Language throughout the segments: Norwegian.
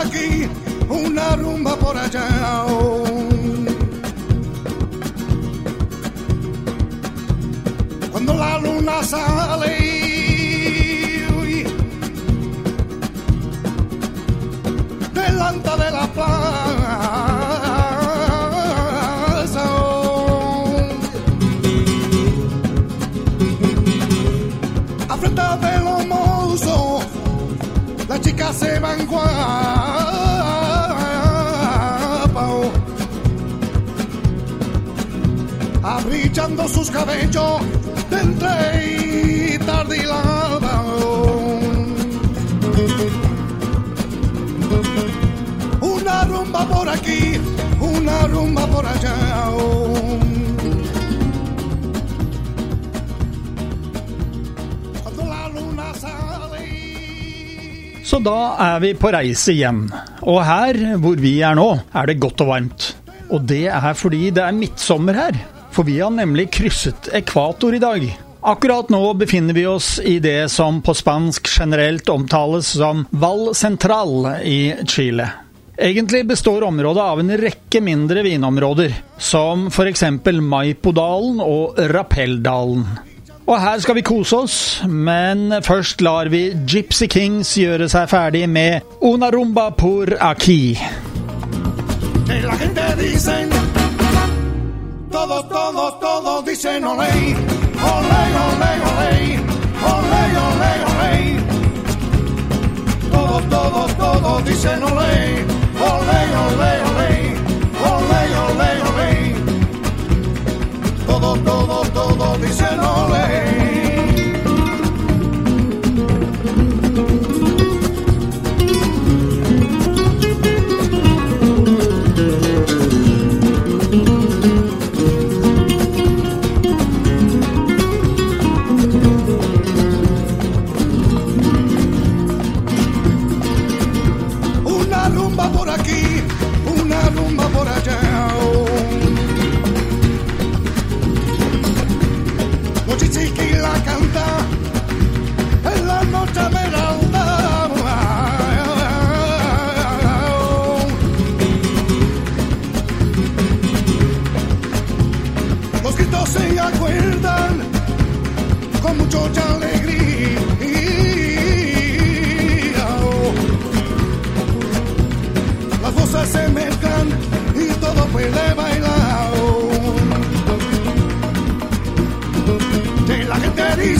aquí, una rumba por allá. Cuando la luna sale, uy, delante de la plaza. A frente de los mozos, las chicas se van guapas. Abrillando sus cabellos de tardilada. Una rumba por aquí, una rumba por allá. Så da er vi på reise igjen. Og her hvor vi er nå, er det godt og varmt. Og det er fordi det er midtsommer her. For vi har nemlig krysset ekvator i dag. Akkurat nå befinner vi oss i det som på spansk generelt omtales som Val Central i Chile. Egentlig består området av en rekke mindre vinområder, som f.eks. Maipodalen og Rapelldalen. Og her skal vi kose oss, men først lar vi Gypsy Kings gjøre seg ferdig med Una rumba por aquí. la gente dicen, todos, todos, todos dicen olé, olé, olé, olé, olé, olé. Todos, todos, todos dicen olé, olé, olé, olé, olé, olé, olé. Todos, todos, todos dicen olé.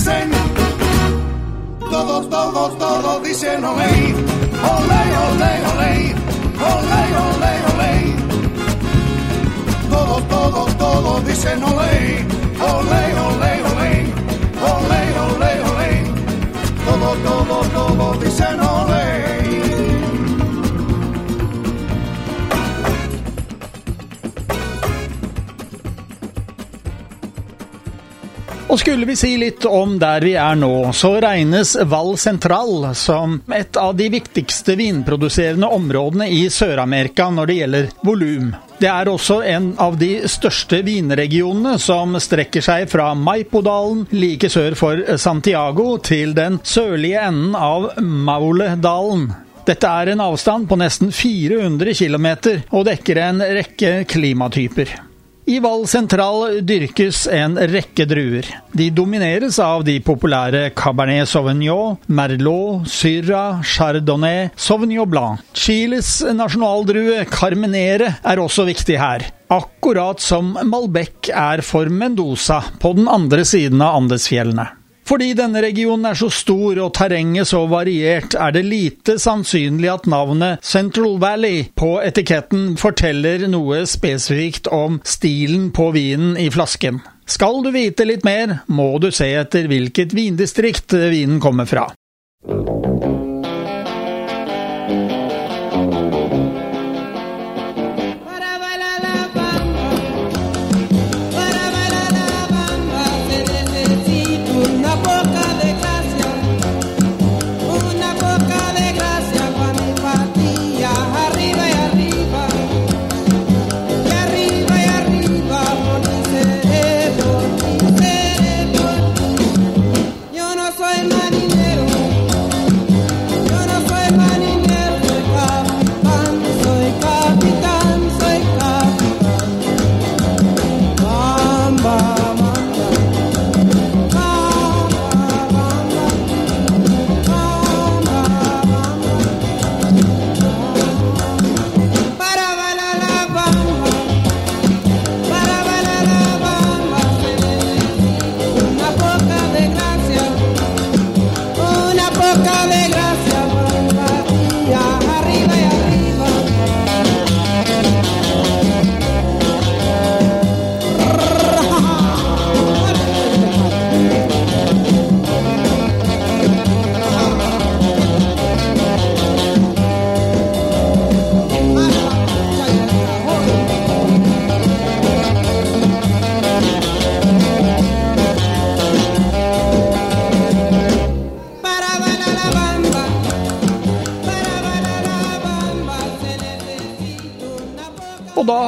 Dicen, todos, todos, todos dicen olé, olé, olé, olé, olé, olé, olé. Todos, todos, todos dicen olé, olé, olé, olé, olé, olé, olé. Todos, todos, todos dicen Og skulle vi si litt om der vi er nå, så regnes Val Central som et av de viktigste vinproduserende områdene i Sør-Amerika når det gjelder volum. Det er også en av de største vinregionene, som strekker seg fra Maipodalen like sør for Santiago til den sørlige enden av Mauledalen. Dette er en avstand på nesten 400 km og dekker en rekke klimatyper. I Val Central dyrkes en rekke druer. De domineres av de populære Cabernet Sauvignon, Merlot, Syrah, Chardonnay, Sauvignon Blanc. Chiles nasjonaldrue Carmenere er også viktig her. Akkurat som Malbec er for Mendoza på den andre siden av Andesfjellene. Fordi denne regionen er så stor og terrenget så variert, er det lite sannsynlig at navnet Central Valley på etiketten forteller noe spesifikt om stilen på vinen i flasken. Skal du vite litt mer, må du se etter hvilket vindistrikt vinen kommer fra.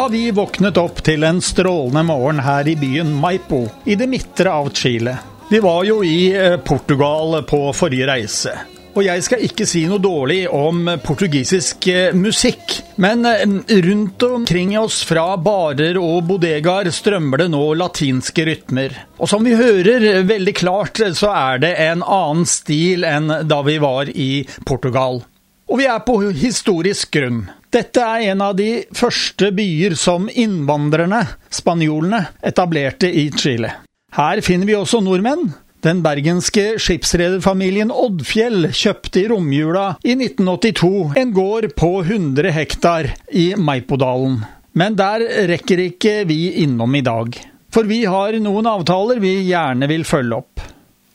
Har vi våknet opp til en strålende morgen her i byen Maipo, i det midtre av Chile. Vi var jo i eh, Portugal på forrige reise. Og jeg skal ikke si noe dårlig om portugisisk eh, musikk, men eh, rundt omkring oss fra barer og bodegaer strømmer det nå latinske rytmer. Og som vi hører veldig klart, så er det en annen stil enn da vi var i Portugal. Og vi er på historisk grunn. Dette er en av de første byer som innvandrerne, spanjolene, etablerte i Chile. Her finner vi også nordmenn, den bergenske skipsrederfamilien Oddfjell kjøpte i romjula i 1982 en gård på 100 hektar i Maipodalen. Men der rekker ikke vi innom i dag. For vi har noen avtaler vi gjerne vil følge opp.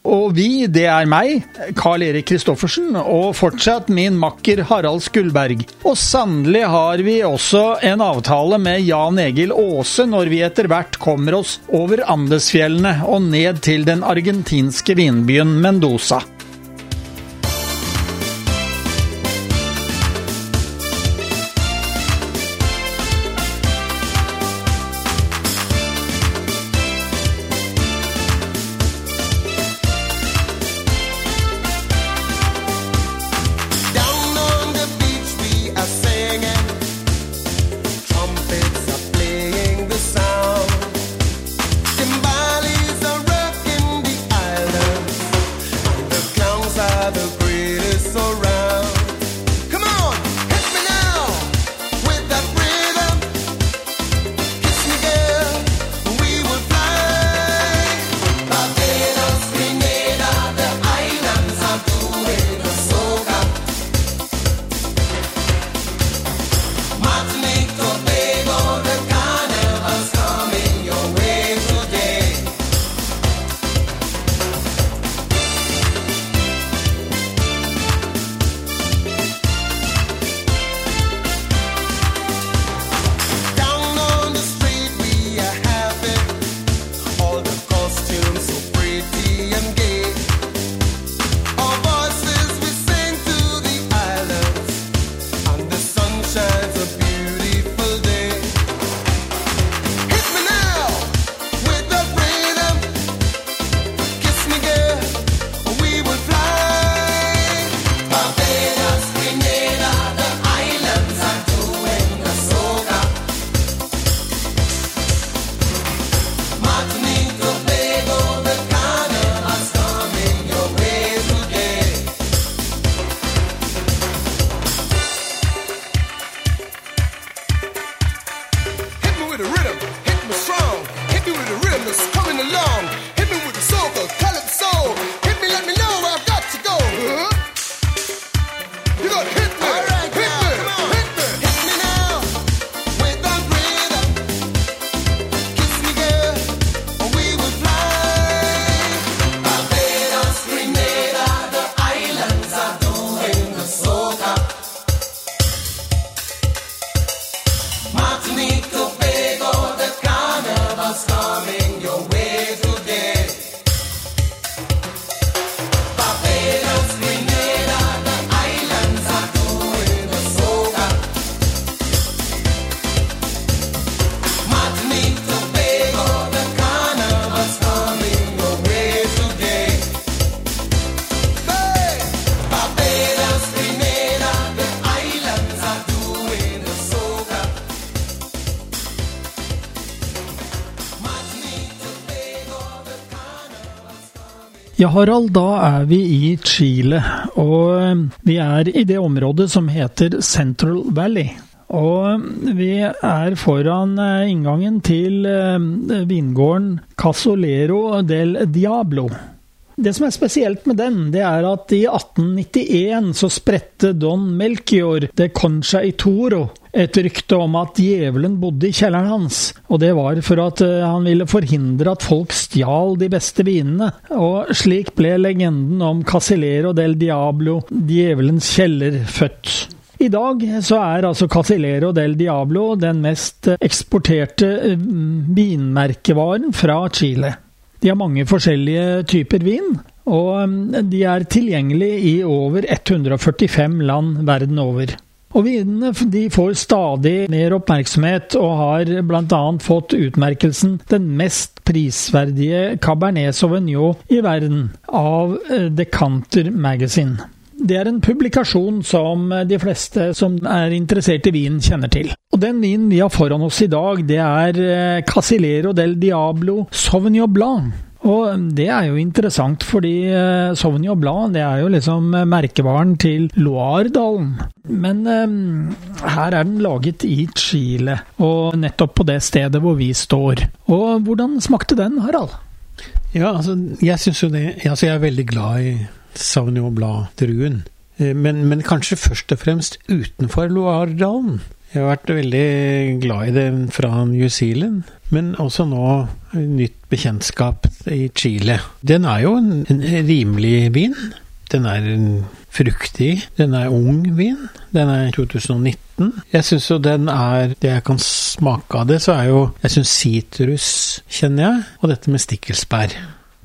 Og vi, det er meg, Carl Erik Christoffersen, og fortsatt min makker Harald Skullberg. Og sannelig har vi også en avtale med Jan Egil Aase når vi etter hvert kommer oss over Andesfjellene og ned til den argentinske vinbyen Mendoza. Harald, da er vi i Chile, og eh, vi er i det området som heter Central Valley. Og vi er foran eh, inngangen til eh, vingården Casolero del Diablo. Det som er spesielt med den, det er at i 1891 så spredte Don Melchior de Concha i Toro et rykte om at djevelen bodde i kjelleren hans. Og det var for at eh, han ville forhindre at folk stjal de beste vinene. Og slik ble legenden om Casillero del Diablo, djevelens kjeller, født. I dag så er altså Casillero del Diablo den mest eksporterte eh, vinmerkevaren fra Chile. De har mange forskjellige typer vin, og mm, de er tilgjengelige i over 145 land verden over. Og vinene de får stadig mer oppmerksomhet, og har bl.a. fått utmerkelsen den mest prisverdige Cabernet Sauvignon i verden av eh, Decanter Magazine. Det er en publikasjon som de fleste som er interessert i vin, kjenner til. Og den vinen vi har foran oss i dag, det er Casillero del Diablo Sauvignon Blanc. Og det er jo interessant, fordi eh, og Blad det er jo liksom eh, merkevaren til Loire-dalen. Men um, her er den laget i Chile, og nettopp på det stedet hvor vi står. Og hvordan smakte den, Harald? Ja, altså, jeg syns jo det Altså, jeg er veldig glad i Sauvignon Blad-druen. Men, men kanskje først og fremst utenfor Loire-dalen. Jeg har vært veldig glad i den fra New Zealand, men også nå nytt bekjentskap i Chile. Den er jo en, en rimelig vin. Den er fruktig, den er ung vin. Den er 2019. Jeg syns jo den er Det jeg kan smake av det, så er jo Jeg syns sitrus kjenner jeg, og dette med stikkelsbær.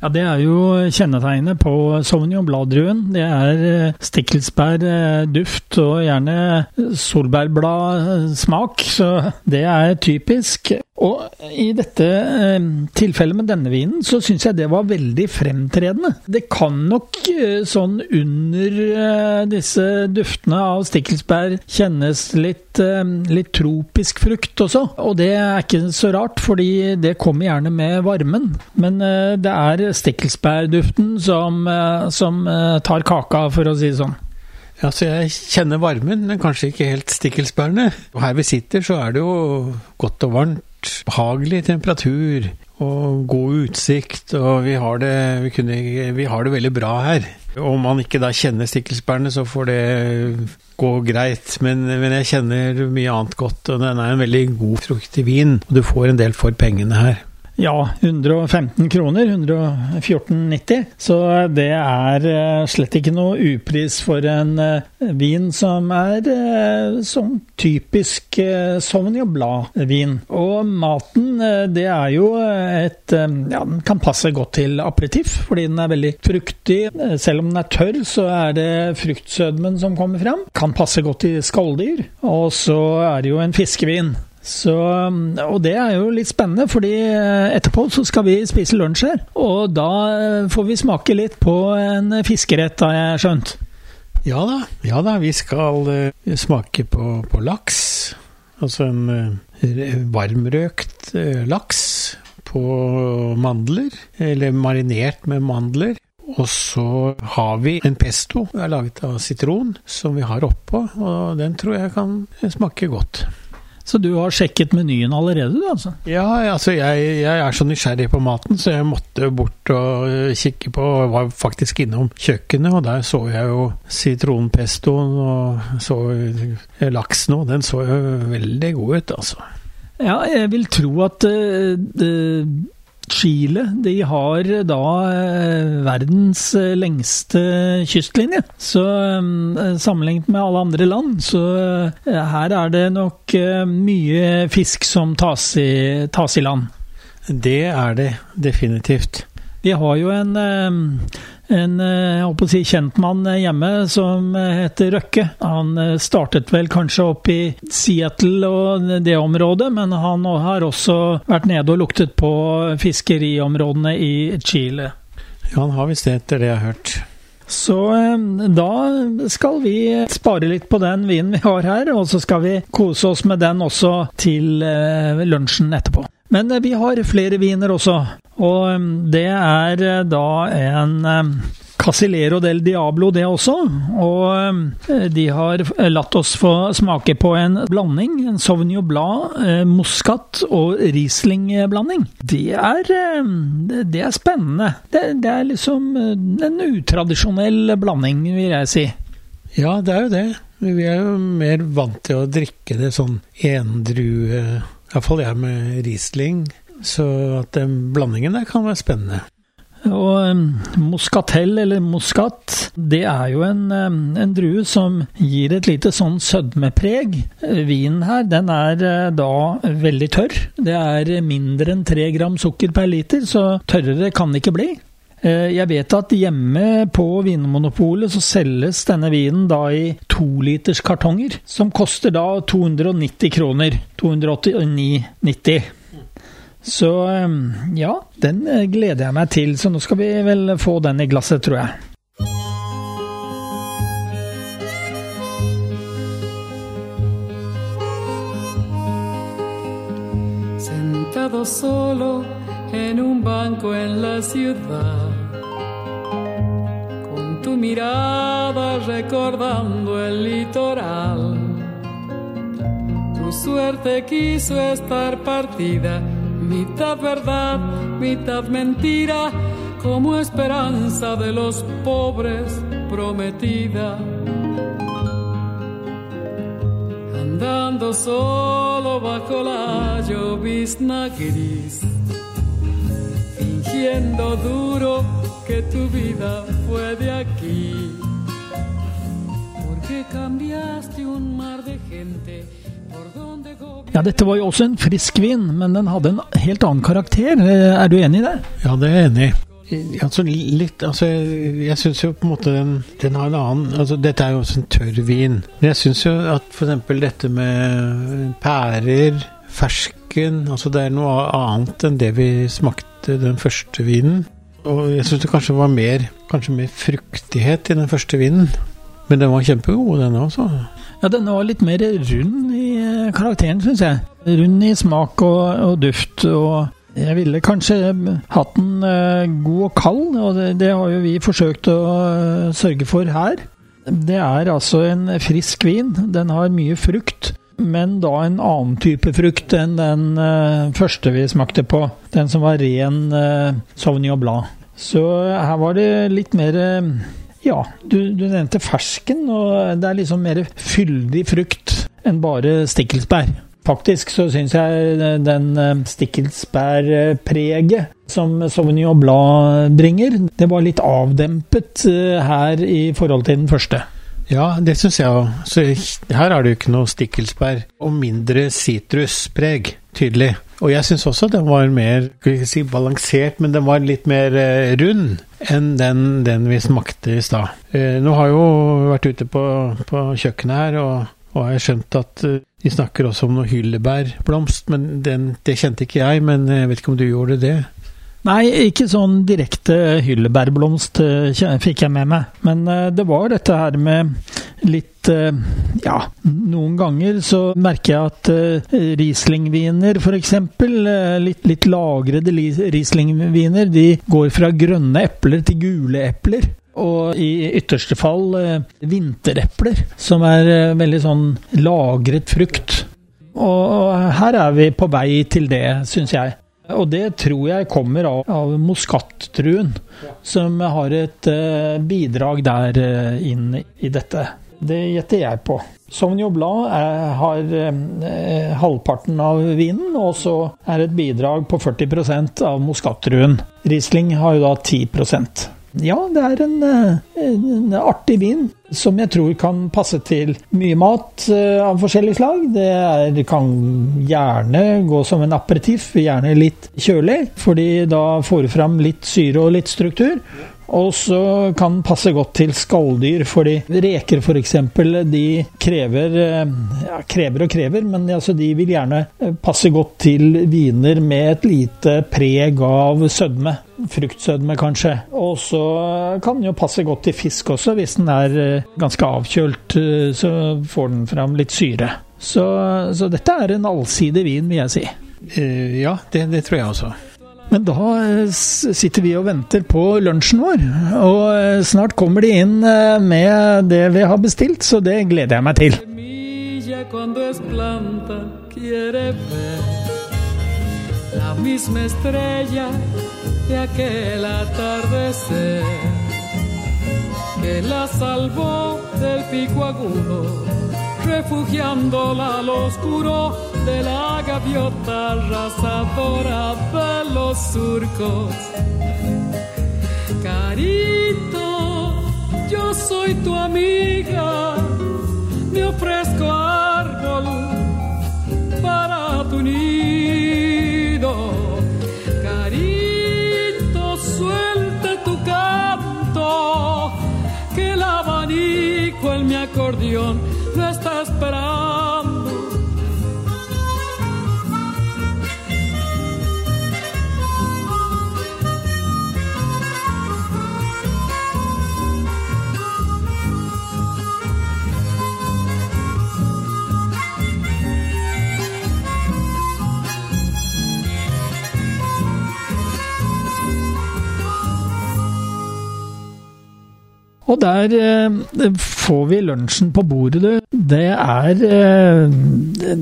Ja, Det er jo kjennetegnet på Sauvignon Bladruen. Det er eh, stikkelsbærduft og gjerne solbærbladsmak, så det er typisk. Og i dette eh, tilfellet med denne vinen, så syns jeg det var veldig fremtredende. Det kan nok eh, sånn under eh, disse duftene av stikkelsbær kjennes litt, litt tropisk frukt også. Og det er ikke så rart, fordi det kommer gjerne med varmen. Men det er stikkelsbærduften som, som tar kaka, for å si det sånn. Ja, så jeg kjenner varmen, men kanskje ikke helt stikkelsbærene. Og her vi sitter, så er det jo godt og varmt, behagelig temperatur og god utsikt, og vi har det, vi kunne, vi har det veldig bra her. Om man ikke da kjenner stikkelsbærene, så får det gå greit, men, men jeg kjenner mye annet godt, og den er en veldig god fruktig vin, og du får en del for pengene her. Ja, 115 kroner, 114,90. Så det er eh, slett ikke noe upris for en eh, vin som er eh, sånn typisk Sauvignon Blad-vin. Og maten, det er jo et Ja, den kan passe godt til aperitiff, fordi den er veldig fruktig. Selv om den er tørr, så er det fruktsødmen som kommer fram. Kan passe godt til skalldyr. Og så er det jo en fiskevin. Så, og det er jo litt spennende, fordi eh, etterpå så skal vi spise lunsj her. Og da eh, får vi smake litt på en fiskerett, har jeg skjønt. Ja da, ja da, vi skal uh, smake på, på laks. Altså en uh, varmrøkt uh, laks på mandler, eller marinert med mandler. Og så har vi en pesto, laget av sitron, som vi har oppå, og den tror jeg kan smake godt. Så du har sjekket menyen allerede, du, altså? Ja, altså jeg, jeg er så nysgjerrig på maten, så jeg måtte bort og eh, kikke på og Var faktisk innom kjøkkenet, og der så jeg jo sitronpestoen og så eh, laksen òg. Den så jo veldig god ut, altså. Ja, jeg vil tro at uh, det- Chile de har da eh, verdens eh, lengste kystlinje. Så eh, sammenlignet med alle andre land, så her er det nok mye fisk som tas i, tas i land. Det er det definitivt. Vi har jo en, en eh, jeg holdt å si, kjentmann hjemme som eh, heter Røkke. Han eh, startet vel kanskje opp i Seattle og det området, men han har også vært nede og luktet på fiskeriområdene i Chile. Ja, han har visst det, etter det jeg har hørt. Så eh, da skal vi spare litt på den vinen vi har her, og så skal vi kose oss med den også til eh, lunsjen etterpå. Men eh, vi har flere viner også, og eh, det er eh, da en Casillero del Diablo, det også. Og de har latt oss få smake på en blanding. En Sauvignon Blad, eh, og Riesling-blanding. Det, det- er spennende. Det, det er liksom en utradisjonell blanding, vil jeg si. Ja, det er jo det. Vi er jo mer vant til å drikke det sånn endrue Iallfall jeg med Riesling. Så at den blandingen der kan være spennende. Og um, moskatell, eller moskat, det er jo en, um, en drue som gir et lite sånn sødmepreg. Vinen her, den er uh, da veldig tørr. Det er mindre enn tre gram sukker per liter, så tørrere kan det ikke bli. Eh, Jeg vet at hjemme på Vinmonopolet så selges denne vinen da i toliters kartonger, som koster da 290 kroner. 289,90. Så eh, ja, den eh, gleder jeg meg til, så nå skal vi vel få den i glasset, tror jeg. sentado solo en un banco en la ciudad, con tu mirada recordando el litoral. Tu suerte quiso estar partida, mitad verdad, mitad mentira, como esperanza de los pobres prometida. Andando solo bajo la llovizna gris, fingiendo duro que tu vida fue de aquí. Porque cambiaste un mar de gente por donde gobierna. Ja, dette var jo også en frisk vin, men den hadde en helt annen karakter. Er du enig i det? Ja, det er jeg enig i. Altså, litt, altså, jeg syns jo på en måte den, den har en annen altså, Dette er jo også en tørr vin. Men jeg syns jo at f.eks. dette med pærer, fersken altså Det er noe annet enn det vi smakte den første vinen. Og jeg syns det kanskje var mer, kanskje mer fruktighet i den første vinen. Men den var kjempegod, den også. Ja, denne var litt mer rund i eh, karakteren, syns jeg. Rund i smak og, og duft. og jeg ville kanskje hatt den eh, god og kald, og det, har jo vi forsøkt å eh, sørge for her. Det er altså en frisk vin. Den har mye frukt, men da en annen type frukt enn den uh, første vi smakte på. Den som var ren uh, Sauvignon Blanc. Så her var det litt mer eh, Ja, du, du nevnte fersken, og det er liksom mer fyldig frukt enn bare stikkelsbær. Faktisk så syns jeg den stikkelsbærpreget som Sauvignon Blanc bringer, det var litt avdempet her i forhold til den første. Ja, det syns jeg òg. Så her er det jo ikke noe stikkelsbær. Og mindre sitruspreg, tydelig. Og jeg syns også den var mer ikke si, balansert, men den var litt mer eh, rund enn den, den vi smakte i stad. Eh, nå har jeg jo vært ute på, på kjøkkenet her, og, og har skjønt at eh, de snakker også om noe hyllebærblomst, men den, det kjente ikke jeg. Men jeg vet ikke om du gjorde det? Nei, ikke sånn direkte hyllebærblomst eh, fikk jeg med meg. Men eh, det var dette her med litt eh, Ja, noen ganger så merker jeg at Riesling-viner f.eks., litt, litt lagrede li- Riesling-viner, de går fra grønne epler til gule epler. Og i ytterste fall vinterepler, som er veldig sånn lagret frukt. Og her er vi på vei til det, syns jeg. Og det tror jeg kommer av, av moskattruen, som har et uh, bidrag der uh, inn i dette. Det gjetter jeg på. Sauvignon Blanc er, har eh, halvparten av vinen, og så er et bidrag på 40% av moskattruen. Riesling har jo da 10 ja, det er en, eh, en artig vin som jeg tror kan passe til mye mat eh, av forskjellig slag. Det er, kan gjerne gå som en aperitiff, gjerne litt kjølig, fordi da får du fram litt syre og litt struktur. Og så kan den passe godt til skalldyr, fordi reker f.eks. de krever eh, ja, krever og krever, men altså de vil gjerne eh, passe godt til viner med et lite preg av sødme. Fruktsødme, kanskje. Og så kan den jo passe godt til fisk også, hvis den er eh, ganske avkjølt, så får den fram litt syre. Så, så dette er en allsidig vin, vil jeg si. Ja, det, det tror jeg også. Men da eh, sitter vi og venter på lunsjen vår, og eh, snart kommer de inn eh, med det vi har bestilt, så det gleder jeg meg til. la que la salvó del pico agudo, refugiándola al oscuro de la gaviota arrasadora de los surcos. Carito, yo soy tu amiga, Og der eh, får vi lunsjen på bordet, du. Det er eh,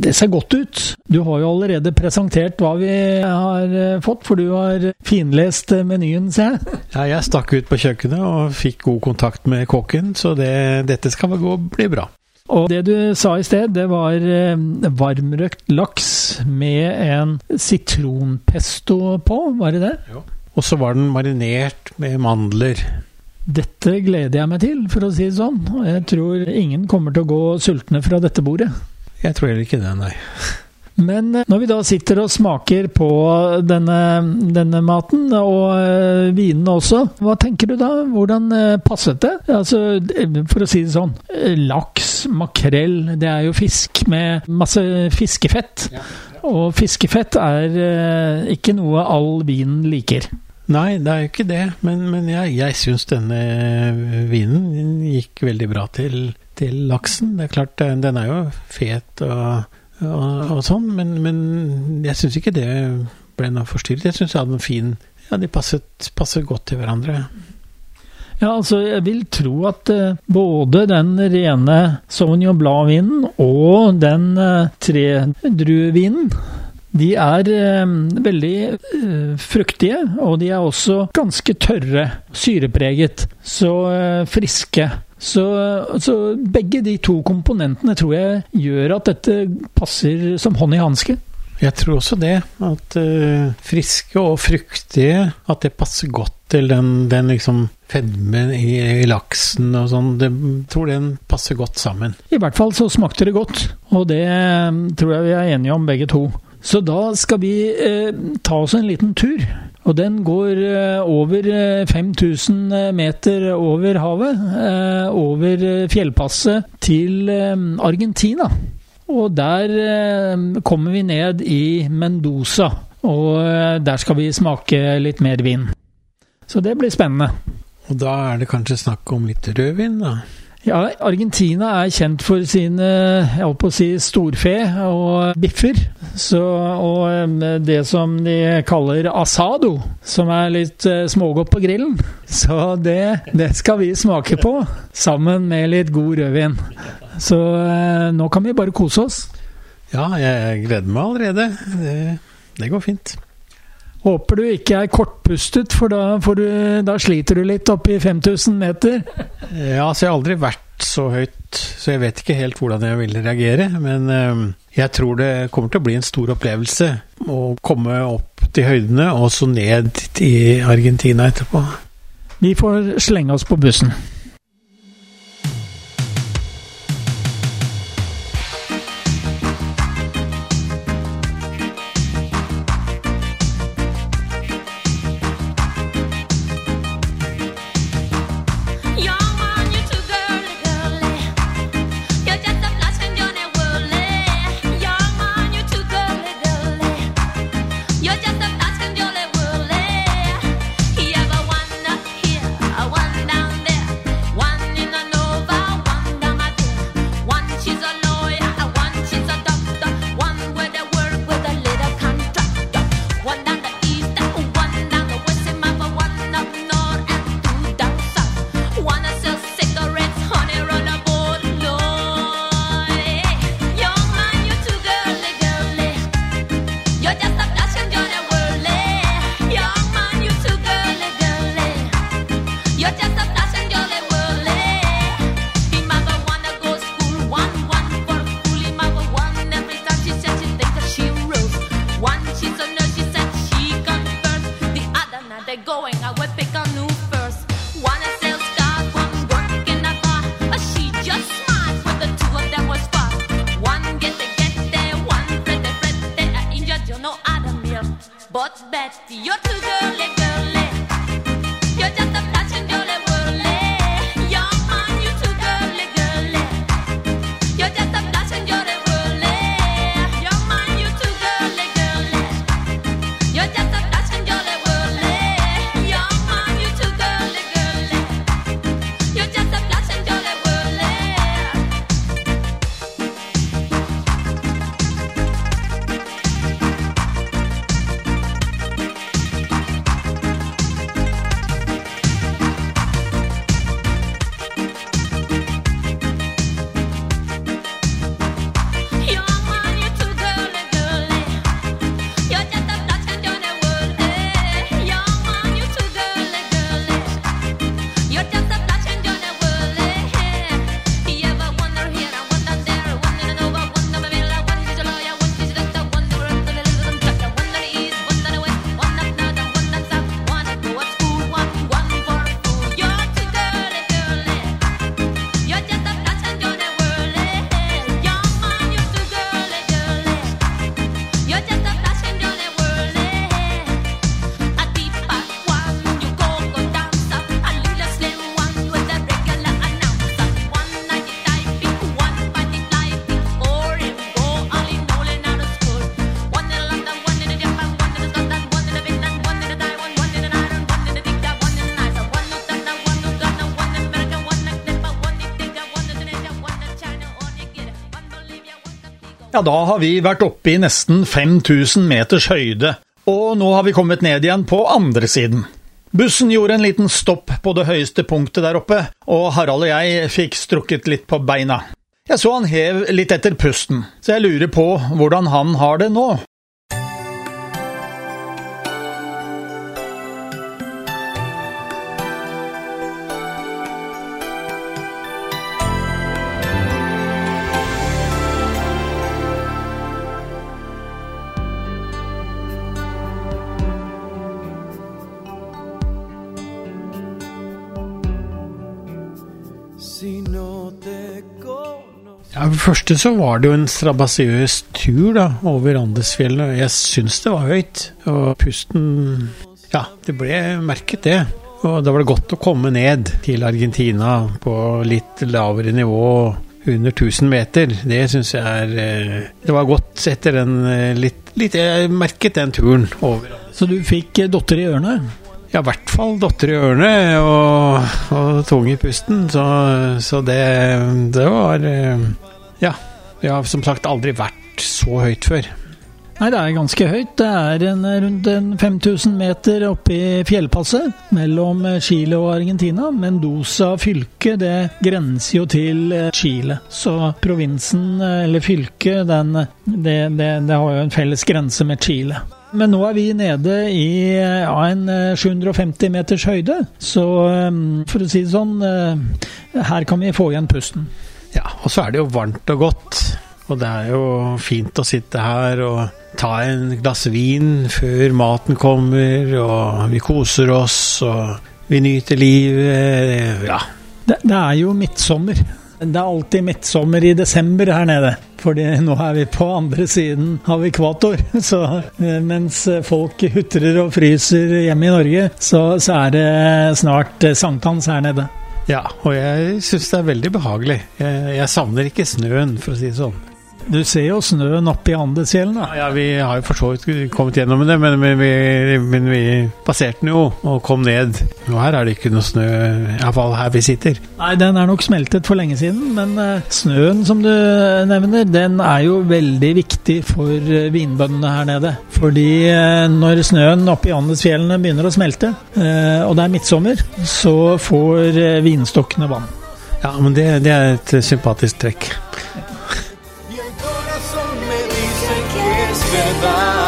Det ser godt ut. Du har jo allerede presentert hva vi har eh, fått, for du har finlest eh, menyen, ser jeg. Ja, jeg stakk ut på kjøkkenet og fikk god kontakt med kokken, så det, dette skal gå, bli bra. Og det du sa i sted, det var eh, varmrøkt laks med en sitronpesto på, var det det? Og så var den marinert med mandler. Dette gleder jeg meg til, for å si det sånn. Jeg tror ingen kommer til å gå sultne fra dette bordet. Jeg tror heller ikke det, nei. Men eh, når vi da sitter og smaker på denne, denne maten, og øh, vinene også, hva tenker du da? Hvordan øh, passet det? Altså, eh, for å si det sånn, eh, laks, makrell, det er jo fisk med masse fiskefett. Og fiskefett er ikke noe all vin liker. Nei, det er jo ikke det, men, men jeg, jeg syns denne vinen gikk veldig bra til, til laksen. Det er klart, den den er jo fet og, og, og sånn, men, men jeg syns ikke det ble noe forstyrret. Jeg syns jeg hadde en fin Ja, de passet, passet godt til hverandre. Ja, altså, jeg vil tro at uh, både den rene Sauvignon Blad-vinen og den uh, tredruevinen de er eh, veldig eh, fruktige, og de er også ganske tørre, syrepreget. Så eh, friske. Så, så begge de to komponentene tror jeg gjør at dette passer som hånd i hanske. Jeg tror også det. At eh, friske og fruktige At det passer godt til den, den liksom fedmen i, i laksen og sånn. Jeg tror den passer godt sammen. I hvert fall så smakte det godt, og det eh, tror jeg vi er enige om begge to. Så da skal vi eh, ta oss en liten tur. Og den går eh, over eh, 5000 meter over havet. Eh, over eh, fjellpasset til eh, Argentina. Og der eh, kommer vi ned i Mendoza. Og eh, der skal vi smake litt mer vin. Så det blir spennende. Og da er det kanskje snakk om litt rødvin, da. Ja, Argentina er kjent for sine jeg holdt på å si, storfe og biffer. Så, og eh, det som de kaller asado, som er litt eh, smågodt på grillen. Så det, det skal vi smake på, sammen med litt god rødvin. Så eh, nå kan vi bare kose oss. Ja, jeg gleder meg allerede. Det, det går fint. Håper du ikke er kortpustet, for da, får du, da sliter du litt oppe i 5000 meter. Ja, altså jeg har aldri vært så høyt, så jeg vet ikke helt hvordan jeg vil reagere. Men eh, jeg tror det kommer til å bli en stor opplevelse å komme opp til høydene, og så ned i Argentina etterpå. Vi får slenge oss på bussen. Da har vi vært oppe i nesten 5000 meters høyde, og nå har vi kommet ned igjen på andre siden. Bussen gjorde en liten stopp på det høyeste punktet der oppe, og Harald og jeg fikk strukket litt på beina. Jeg så han hev litt etter pusten, så jeg lurer på hvordan han har det nå. Ja, for det første så var det jo en strabasiøs tur da, over Andesfjellene. Jeg syns det var høyt. Og pusten Ja, det ble merket, det. Og da var det godt å komme ned til Argentina på litt lavere nivå. Under 1000 meter. Det syns jeg er eh, Det var godt etter den eh, litt, litt Jeg merket den turen over. Så du fikk eh, dotter i ørene? Ja, i hvert fall dotter i ørene og, og tung i pusten. Så, så det, det var Ja. Jeg har som sagt aldri vært så høyt før. Nei, det er ganske høyt. Det er en, rundt en 5000 meter oppe i fjellpasset mellom Chile og Argentina. Mendoza fylke, det grenser jo til eh, Chile. Så provinsen, eh, eller fylket, den, det, det, det har jo en felles grense med Chile. Men nå er vi nede i eh, ja, en eh, 750 meters høyde, så eh, for å si det sånn, eh, her kan vi få igjen pusten. Ja, og så er det jo varmt og godt. Og det er jo fint å sitte her og ta en glass vin før maten kommer, og vi koser oss, og vi nyter livet. Ja. Det, det er jo midtsommer. Det er alltid midtsommer i desember her nede. Fordi nå er vi på andre siden av ekvator. Så eh, mens folk hutrer og fryser hjemme i Norge, så, så er det snart eh, sankthans her nede. Ja, og jeg syns det er veldig behagelig. Jeg, jeg savner ikke snøen, for å si det sånn. Du ser jo snøen oppe i Andesfjellen. da. Ja, vi har jo for så vidt kommet gjennom det, men, men, vi, men vi passerte den jo og kom ned. Og her er det ikke noe snø, iallfall her vi sitter. Nei, den er nok smeltet for lenge siden, men eh, snøen som du nevner, den er jo veldig viktig for eh, vinbøndene her nede. Fordi eh, når snøen oppe i Andesfjellene begynner å smelte, eh, og det er midtsommer, så får eh, vinstokkene vann. Ja, men det, det er et sympatisk trekk. survive.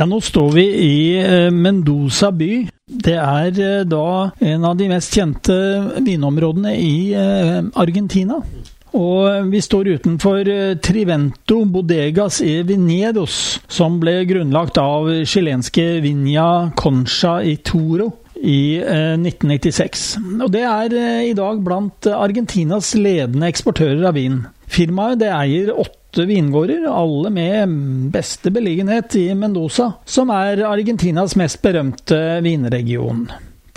Ja, nå står vi i eh, Mendoza by. Det er eh, da en av de mest kjente vinområdene i eh, Argentina. Og vi står utenfor Trivento Bodegas e Vinedos, som ble grunnlagt av chilenske Vinja Concha i Toro i eh, 1996. Og det er i dag blant Argentinas ledende eksportører av vin. Firmaet det eier åtte vingårder, alle med beste beliggenhet i Mendoza, som er Argentinas mest berømte vinregion.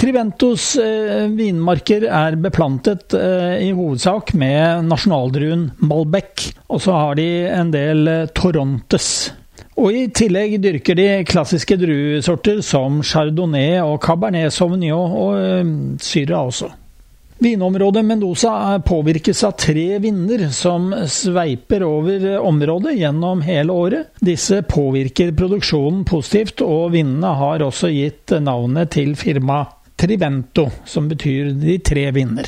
Triventos eh, vinmarker er beplantet eh, i hovedsak med nasjonaldruen Malbec, og så har de en del eh, Torontes. Og i tillegg dyrker de klassiske druesorter som chardonnay og cabernet sauvignon og eh, syra også. Vinområdet Mendoza påvirkes av tre vinder som sveiper over området gjennom hele året. Disse påvirker produksjonen positivt, og vindene har også gitt navnet til firmaet Trivento, som betyr de tre vinder.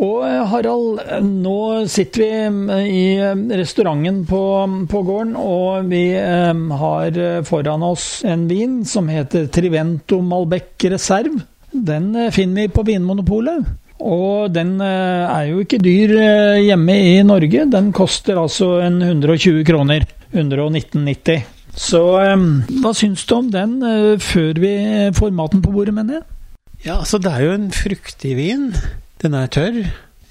Og eh, Harald, nå sitter vi eh, i restauranten på, på gården, og vi eh, har foran oss en vin som heter Trivento Malbec Reserve. Den eh, finner vi på Vinmonopolet. Og den eh, er jo ikke dyr eh, hjemme i Norge. Den koster altså en 120 kroner. 119,90. Så eh, hva syns du om den før vi får maten på bordet, mener jeg? Ja, altså det er jo en fruktig vin. Den er tørr.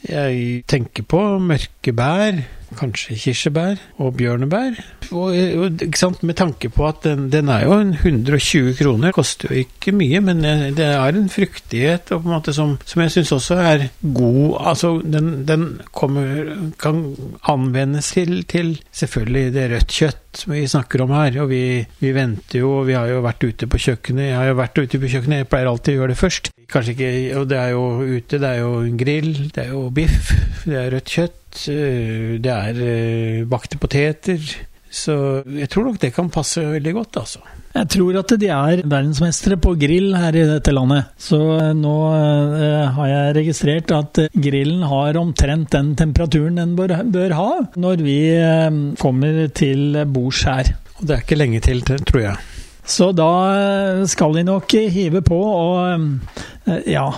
Jeg tenker på mørke bær, kanskje kirsebær og bjørnebær. Og, og med tanke på at den, den er jo en 120 kroner, koster jo ikke mye, men det er en fruktighet og på en måte som, som jeg syns også er god. Altså, den, den kommer, kan anvendes til, til selvfølgelig det rødt kjøtt vi snakker om her. Og vi, vi venter jo, og vi har jo vært ute på kjøkkenet. Jeg har jo vært ute på kjøkkenet, jeg pleier alltid å gjøre det først. Kanskje ikke, og det er jo ute, det er jo grill, det er jo biff, det er rødt kjøtt, øh, det er øh, bakte poteter. Så jeg tror nok det kan passe veldig godt, altså. Jeg tror at de er verdensmestere på grill her i dette landet. Så eh, nå eh, har jeg registrert at eh, grillen har omtrent den temperaturen den bør, bør ha når vi eh, kommer til bords her. Og det er ikke lenge til, tror jeg. Så da eh, skal de nok hive på, og eh, ja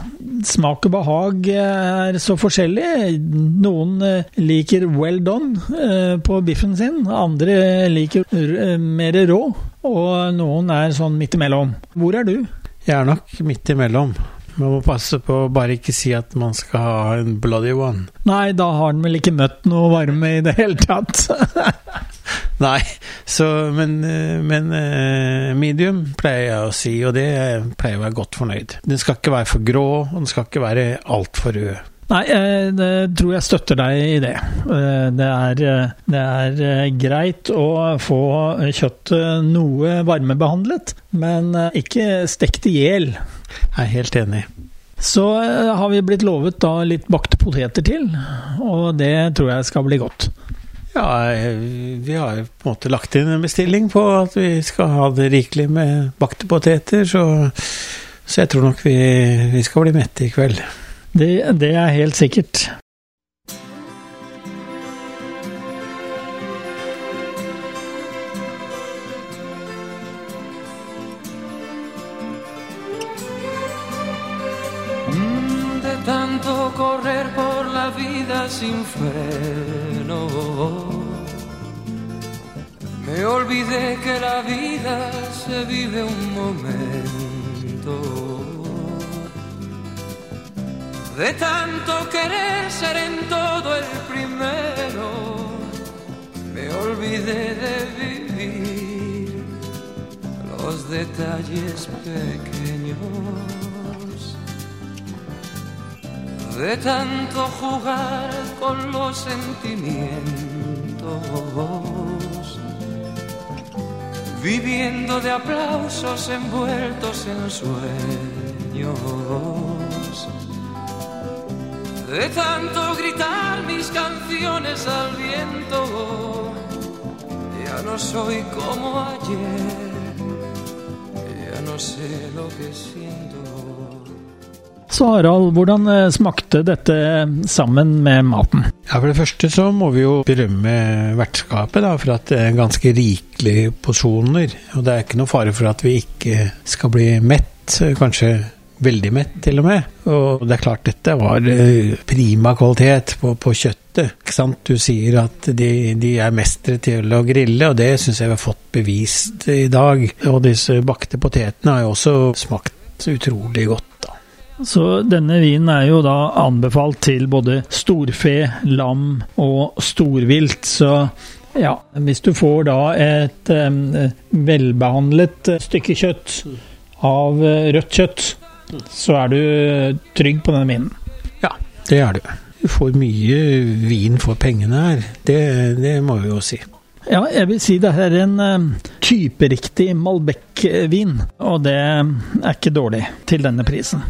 Smak og behag er så forskjellig. Noen eh, liker well done eh, på biffen sin, andre liker mer rå, og noen er sånn midt imellom. Hvor er du? Jeg er nok midt imellom. Man må passe på å bare ikke si at man skal ha en bloody one. Nei, da har den vel ikke møtt noe varme i det hele tatt. Nei, så, men, eh, men eh, medium pleier jeg å si, og det pleier jeg å være godt fornøyd. Den skal ikke være for grå, og den skal ikke være altfor rød. Nei, eh, det tror jeg støtter deg i det. Det er, det er greit å få kjøttet noe varmebehandlet, men ikke stekt i hjel. Jeg er helt enig. Så har vi blitt lovet da litt bakte poteter til, og det tror jeg skal bli godt. Ja, eh, vi har på en måte lagt inn en bestilling på at vi skal ha det rikelig med bakte poteter, så, så jeg tror nok vi, vi skal bli mette i kveld. Det, det er helt sikkert. Sin freno. Me olvidé que la vida se vive un momento. De tanto querer ser en todo el primero, me olvidé de vivir los detalles pequeños. De tanto jugar con los sentimientos, viviendo de aplausos envueltos en sueños. De tanto gritar mis canciones al viento, ya no soy como ayer, ya no sé lo que siento. Så Harald, hvordan eh, smakte dette sammen med maten? Ja, For det første så må vi jo berømme vertskapet da, for at det er ganske rikelige porsjoner. Og det er ikke noe fare for at vi ikke skal bli mett, kanskje veldig mett til og med. Og det er klart dette var eh, prima kvalitet på, på kjøttet. Ikke sant? Du sier at de, de er mestere til å grille, og det syns jeg vi har fått bevist i dag. Og disse bakte potetene har jo også smakt utrolig godt. Så denne vinen er jo da anbefalt til både storfe, lam og storvilt. Så Ja, hvis du får da et velbehandlet eh, stykke kjøtt av eh, rødt kjøtt, så er du trygg på denne vinen. Ja, det er du. Du får mye vin for pengene her. Det, det må vi jo si. Ja, jeg vil si det er en typeriktig Malbec-vin, og det er ikke dårlig til denne prisen.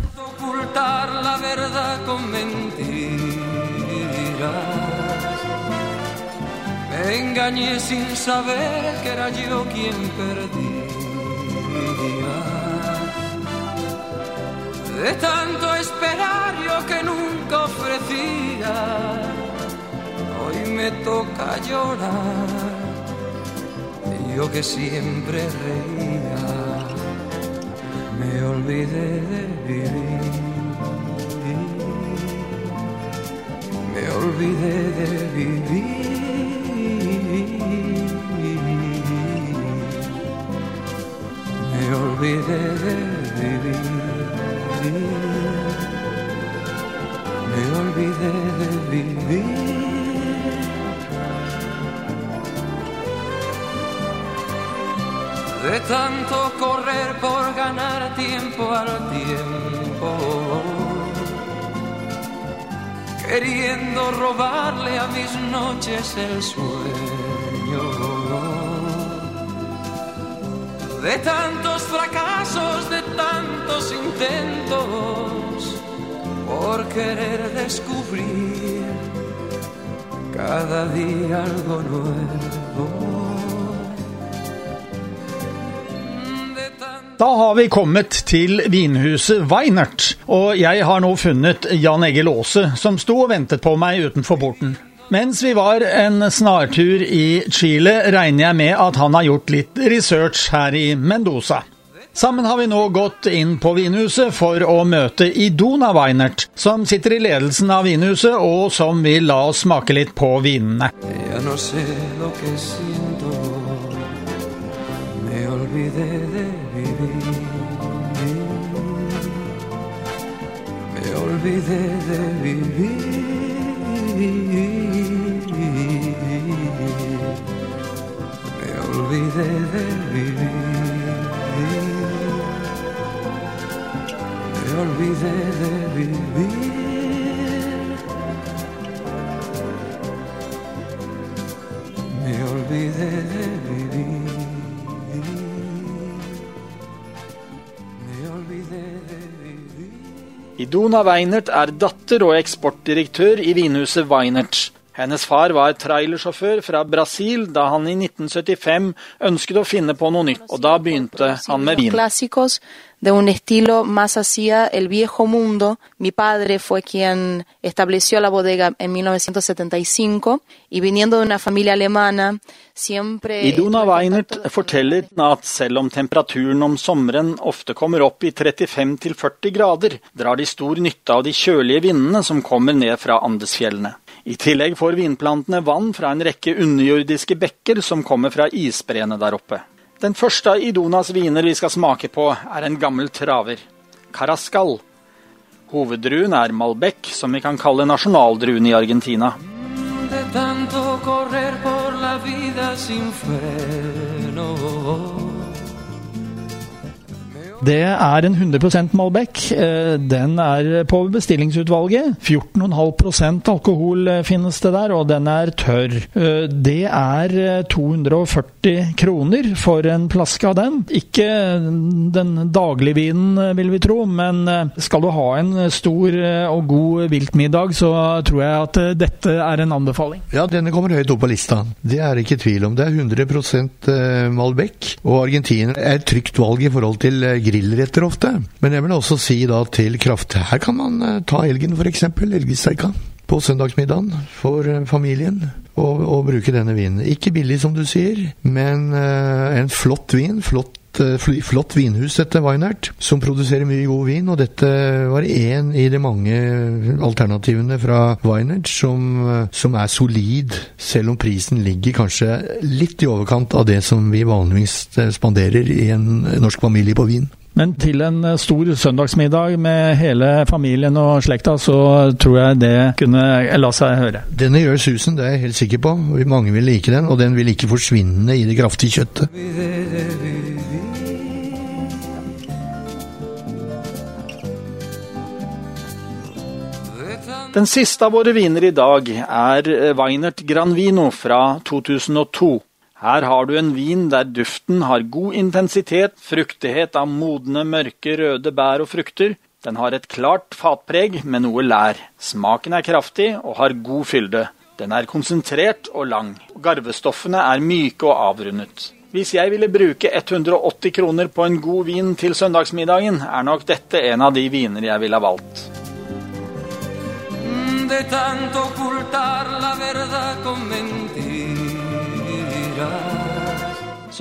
Engañé sin saber que era yo quien perdía. De tanto esperar yo que nunca ofrecía, hoy me toca llorar. Yo que siempre reía me olvidé de vivir. Me olvidé de vivir. Me olvidé de vivir. Me olvidé de vivir. de tanto correr por ganar tiempo al tiempo, queriendo robarle a mis noches el sueño, de tantos fracasos, de tantos intentos, por querer descubrir cada día algo nuevo. Da har vi kommet til vinhuset Weinert, og jeg har nå funnet Jan Egil Aase, som sto og ventet på meg utenfor porten. Mens vi var en snartur i Chile, regner jeg med at han har gjort litt research her i Mendoza. Sammen har vi nå gått inn på vinhuset for å møte Idona Weinert, som sitter i ledelsen av vinhuset, og som vil la oss smake litt på vinene. Me olvidé de vivir. Olvidé de vivir. Me olvidé de vivir. Me olvidé de vivir. Idona Weinert er datter og eksportdirektør i vinhuset Weinert. Hennes far var trailersjåfør fra Brasil da han i 1975 ønsket å finne på noe nytt, og da begynte han med vin. de un estilo más hacia el viejo mundo. Mi padre fue quien estableció la bodega en 1975 y viniendo de una familia alemana, siempre... Idona Weinert forteller at selv om temperaturen om sommeren ofte kommer opp i 35-40 grader, drar de stor nytte av de kjølige vindene som kommer ned fra Andesfjellene. I tillegg får vinplantene vann fra en rekke underjordiske bekker som kommer fra isbreene der oppe. Den første av Idonas viner vi skal smake på, er en gammel traver. Carascal. Hoveddruen er Malbec, som vi kan kalle nasjonaldruen i Argentina. De. Det er en 100% Malbec. Eh, Den er på bestillingsutvalget. 14,5% alkohol eh, finnes det der, og den er tørr. Eh, Det er eh, 240 kroner for en flaske av den. Ikke den daglige vinen, eh, vil vi tro, men skal du ha en stor og god viltmiddag, så tror jeg at dette er en anbefaling. Ja, denne kommer høyt opp på lista. Det er ikke tvil om. Det er 100 eh, Malbec, og Argentina er et trygt valg i forhold til eh, grillretter ofte. Men jeg vil også si da til kraft. Her kan man eh, ta elgen f.eks., elgsteika. På søndagsmiddagen for eh, familien, og, og bruke denne vinen. Ikke billig, som du sier, men uh, en flott vin. Flott flott vinhus, dette Weinert, som produserer mye god vin. Og dette var én i de mange alternativene fra Weinert som, som er solid, selv om prisen ligger kanskje litt i overkant av det som vi vanligvis spanderer i en norsk familie på vin. Men til en eh, stor søndagsmiddag med hele familien og slekta, så tror jeg det kunne la seg høre. Denne gjør susen, det er jeg helt sikker på. Mange vil like den, og den vil ikke forsvinne i det kraftige kjøttet. Den siste av våre viner i dag er eh, Weinert Granvino fra 2002. Her har du en vin der duften har god intensitet, fruktighet av modne, mørke, røde bær og frukter. Den har et klart fatpreg med noe lær. Smaken er kraftig og har god fylde. Den er konsentrert og lang. Garvestoffene er myke og avrundet. Hvis jeg ville bruke 180 kroner på en god vin til søndagsmiddagen, er nok dette en av de viner jeg ville ha valgt. de tanto ocultar la verdad con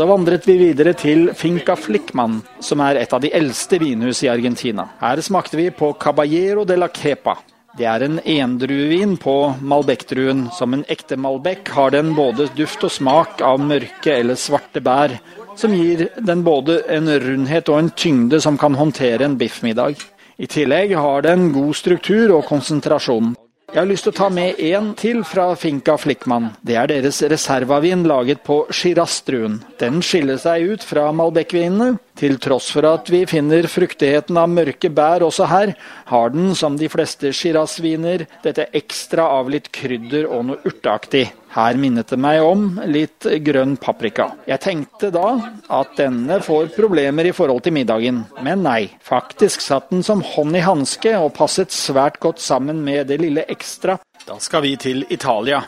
Så vandret vi videre til Finca Flickman, som er et av de eldste vinhus i Argentina. Her smakte vi på Caballero de la Kepa. Det er en endruevin på Malbec-druen. Som en ekte Malbec har den både duft og smak av mørke eller svarte bær, som gir den både en rundhet og en tyngde som kan håndtere en biffmiddag. I tillegg har den god struktur og konsentrasjon. Jeg har lyst til å ta med én til fra Finca Flickman. Det er deres reservavin laget på Shiraz-druen. Den skiller seg ut fra Malbec-vinene. Til tross for at vi finner fruktigheten av mørke bær også her, har den, som de fleste Shiraz-viner, dette ekstra av litt krydder og noe urteaktig. Her minnet det meg om litt grønn paprika. Jeg tenkte da at denne får problemer i forhold til middagen, men nei. Faktisk satt den som hånd i hanske og passet svært godt sammen med det lille ekstra. Da skal vi til Italia.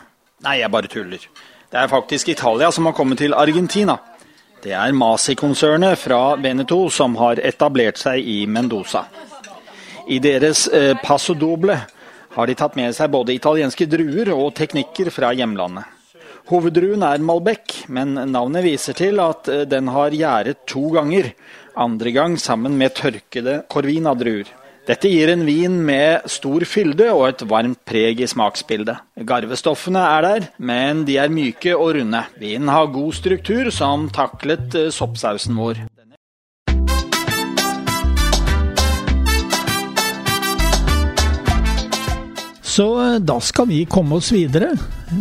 Nei, jeg bare tuller. Det er faktisk Italia som har kommet til Argentina. Det er Masi-konsernet fra Veneto som har etablert seg i Mendoza. I deres eh, Paso Doble har de tatt med seg både italienske druer og teknikker fra hjemlandet. Hoveddruen er Malbec, men navnet viser til at eh, den har gjæret to ganger, andre gang sammen med tørkede Corvina-druer. Dette gir en vin med stor fylde og et varmt preg i smaksbildet. Garvestoffene er der, men de er myke og runde. Vinen har god struktur, som taklet eh, soppsausen vår. Så eh, da skal vi komme oss videre.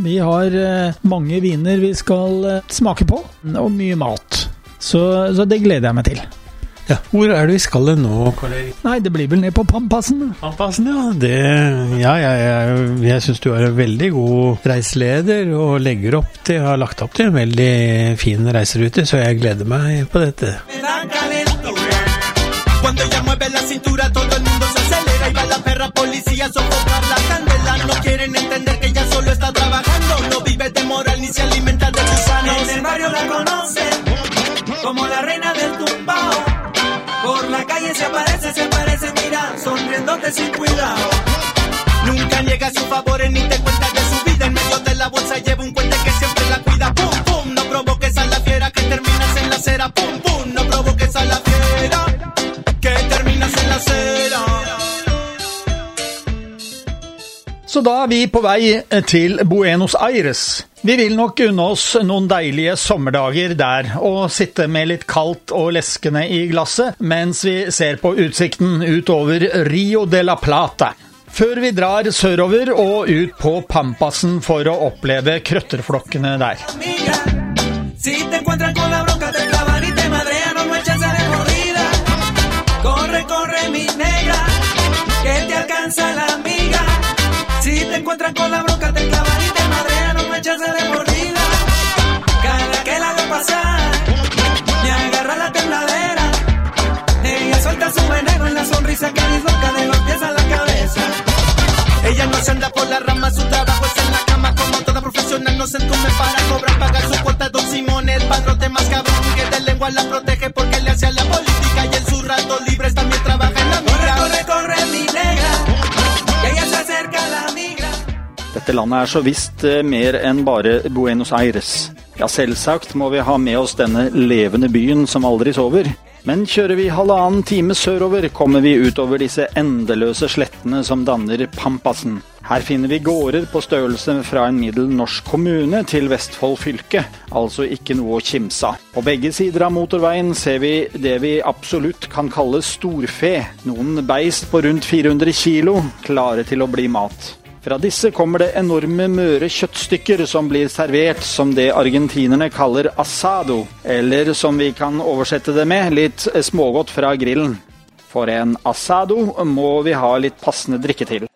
Vi har eh, mange viner vi skal eh, smake på, og mye mat. Så, så det gleder jeg meg til. Ja, Hvor er det vi skal nå? Nei, det blir vel ned på Pampasen. Pampasen, ja. Det, ja, jeg, jeg, jeg syns du er en veldig god reiseleder og legger opp til, har lagt opp til en veldig fin reiserute, så jeg gleder meg på dette. La perra policía sofocar la candela. No quieren entender que ella solo está trabajando, no vive de moral ni se alimenta de gusanos. En el barrio la conocen como la reina del tumbao. Por la calle se aparece, se aparece, mira, sonriéndote sin cuidado. Nunca niega sus favores ni te cuenta de su vida. En medio de la bolsa lleva un cuente que siempre la cuida. Pum, pum, no provoques a la fiera que terminas en la acera. Pum, pum, no provoques a la fiera que terminas en la acera. Så da er vi på vei eh, til Buenos Aires. Vi vil nok unne oss noen deilige sommerdager der og sitte med litt kaldt og leskende i glasset mens vi ser på utsikten utover Rio de la Plata. Før vi drar sørover og ut på Pampasen for å oppleve krøtterflokkene der. Corre, corre, mi negra, que te alcanza la amiga. Te encuentran con la bronca te clavan y te madrean, no hay chance de corrida. Cada que la veo pasar, me agarra la tembladera. Ella suelta su veneno en la sonrisa que disloca de los pies a la cabeza. Ella no se anda por la rama, su trabajo es en la cama. Como toda profesional, no se entume para cobrar, pagar su cuota. Don Simón, el padrote más cabrón, que de lengua la protege porque le hace la política. Dette landet er så visst eh, mer enn bare Buenos Aires. Ja, selvsagt må vi ha med oss denne levende byen som aldri sover. Men kjører vi halvannen time sørover, kommer vi utover disse endeløse slettene som danner Pampasen. Her finner vi gårder på størrelse fra en middel norsk kommune til Vestfold fylke, altså ikke noe å kimse av. På begge sider av motorveien ser vi det vi absolutt kan kalle storfe, noen beist på rundt 400 kilo, klare til å bli mat. Fra disse kommer det enorme møre kjøttstykker som blir servert som det argentinerne kaller asado, eller som vi kan oversette det med, litt smågodt fra grillen. For en asado må vi ha litt passende drikke til.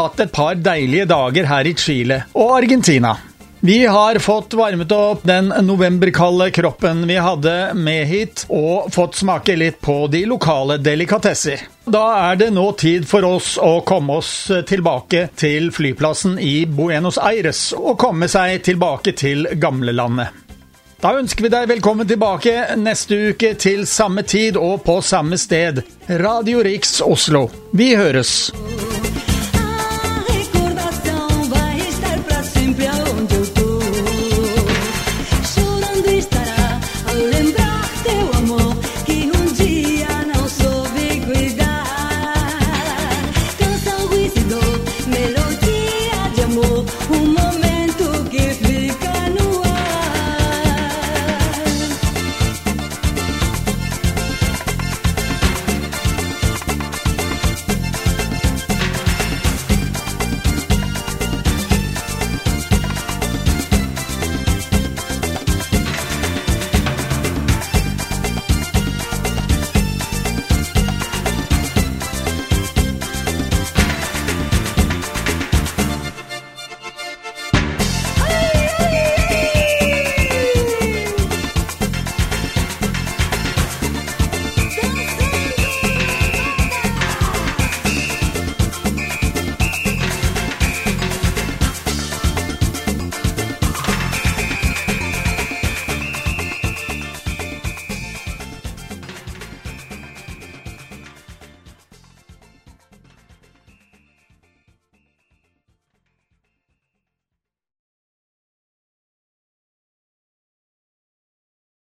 Hatt et par deilige dager her i Chile og Argentina. Vi har fått varmet opp den novemberkalde kroppen vi hadde med hit, og fått smake litt på de lokale delikatesser. Da er det nå tid for oss å komme oss tilbake til flyplassen i Buenos Aires, og komme seg tilbake til gamlelandet. Da ønsker vi deg velkommen tilbake neste uke til samme tid og på samme sted. Radio Riks Oslo. Vi høres!